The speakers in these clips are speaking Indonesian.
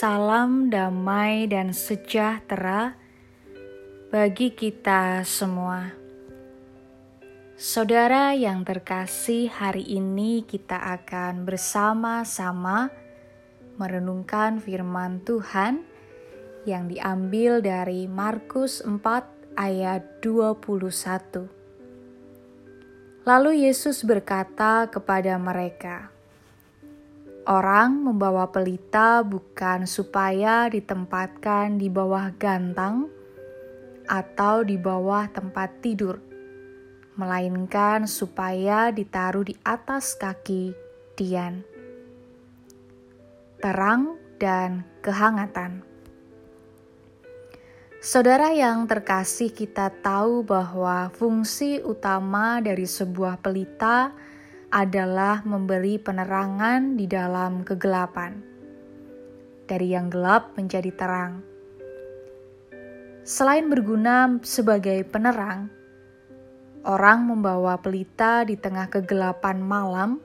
Salam damai dan sejahtera bagi kita semua. Saudara yang terkasih, hari ini kita akan bersama-sama merenungkan firman Tuhan yang diambil dari Markus 4 ayat 21. Lalu Yesus berkata kepada mereka, Orang membawa pelita bukan supaya ditempatkan di bawah gantang atau di bawah tempat tidur, melainkan supaya ditaruh di atas kaki Dian. Terang dan kehangatan. Saudara yang terkasih, kita tahu bahwa fungsi utama dari sebuah pelita adalah adalah memberi penerangan di dalam kegelapan, dari yang gelap menjadi terang. Selain berguna sebagai penerang, orang membawa pelita di tengah kegelapan malam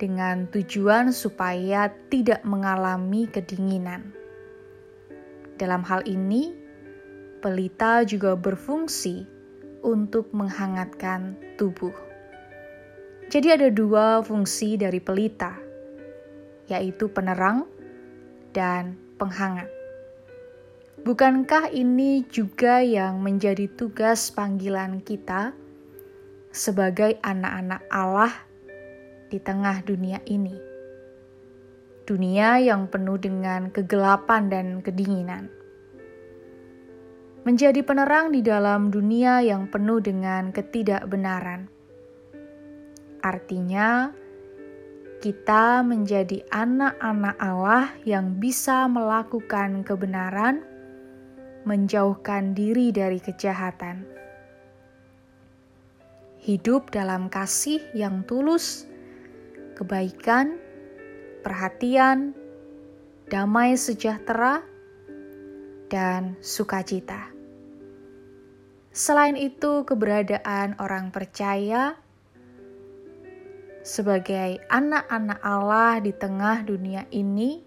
dengan tujuan supaya tidak mengalami kedinginan. Dalam hal ini, pelita juga berfungsi untuk menghangatkan tubuh. Jadi ada dua fungsi dari pelita, yaitu penerang dan penghangat. Bukankah ini juga yang menjadi tugas panggilan kita sebagai anak-anak Allah di tengah dunia ini? Dunia yang penuh dengan kegelapan dan kedinginan. Menjadi penerang di dalam dunia yang penuh dengan ketidakbenaran Artinya, kita menjadi anak-anak Allah yang bisa melakukan kebenaran, menjauhkan diri dari kejahatan. Hidup dalam kasih yang tulus, kebaikan, perhatian, damai sejahtera, dan sukacita. Selain itu, keberadaan orang percaya sebagai anak-anak Allah di tengah dunia ini,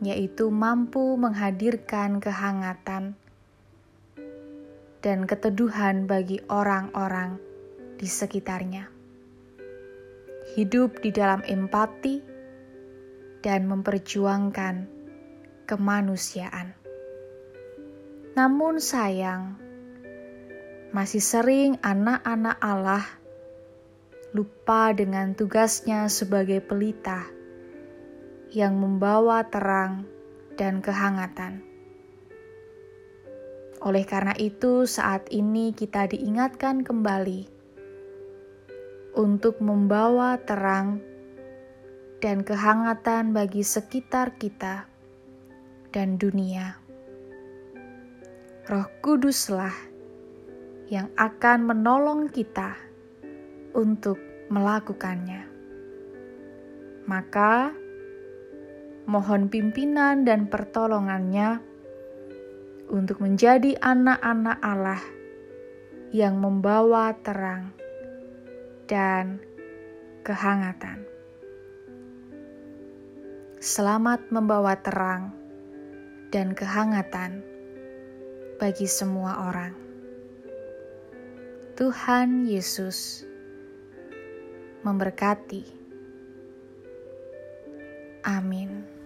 yaitu mampu menghadirkan kehangatan dan keteduhan bagi orang-orang di sekitarnya. Hidup di dalam empati dan memperjuangkan kemanusiaan. Namun sayang, masih sering anak-anak Allah lupa dengan tugasnya sebagai pelita yang membawa terang dan kehangatan. Oleh karena itu, saat ini kita diingatkan kembali untuk membawa terang dan kehangatan bagi sekitar kita dan dunia. Roh Kuduslah yang akan menolong kita untuk melakukannya. Maka, mohon pimpinan dan pertolongannya untuk menjadi anak-anak Allah yang membawa terang dan kehangatan. Selamat membawa terang dan kehangatan bagi semua orang. Tuhan Yesus memberkati. Amin.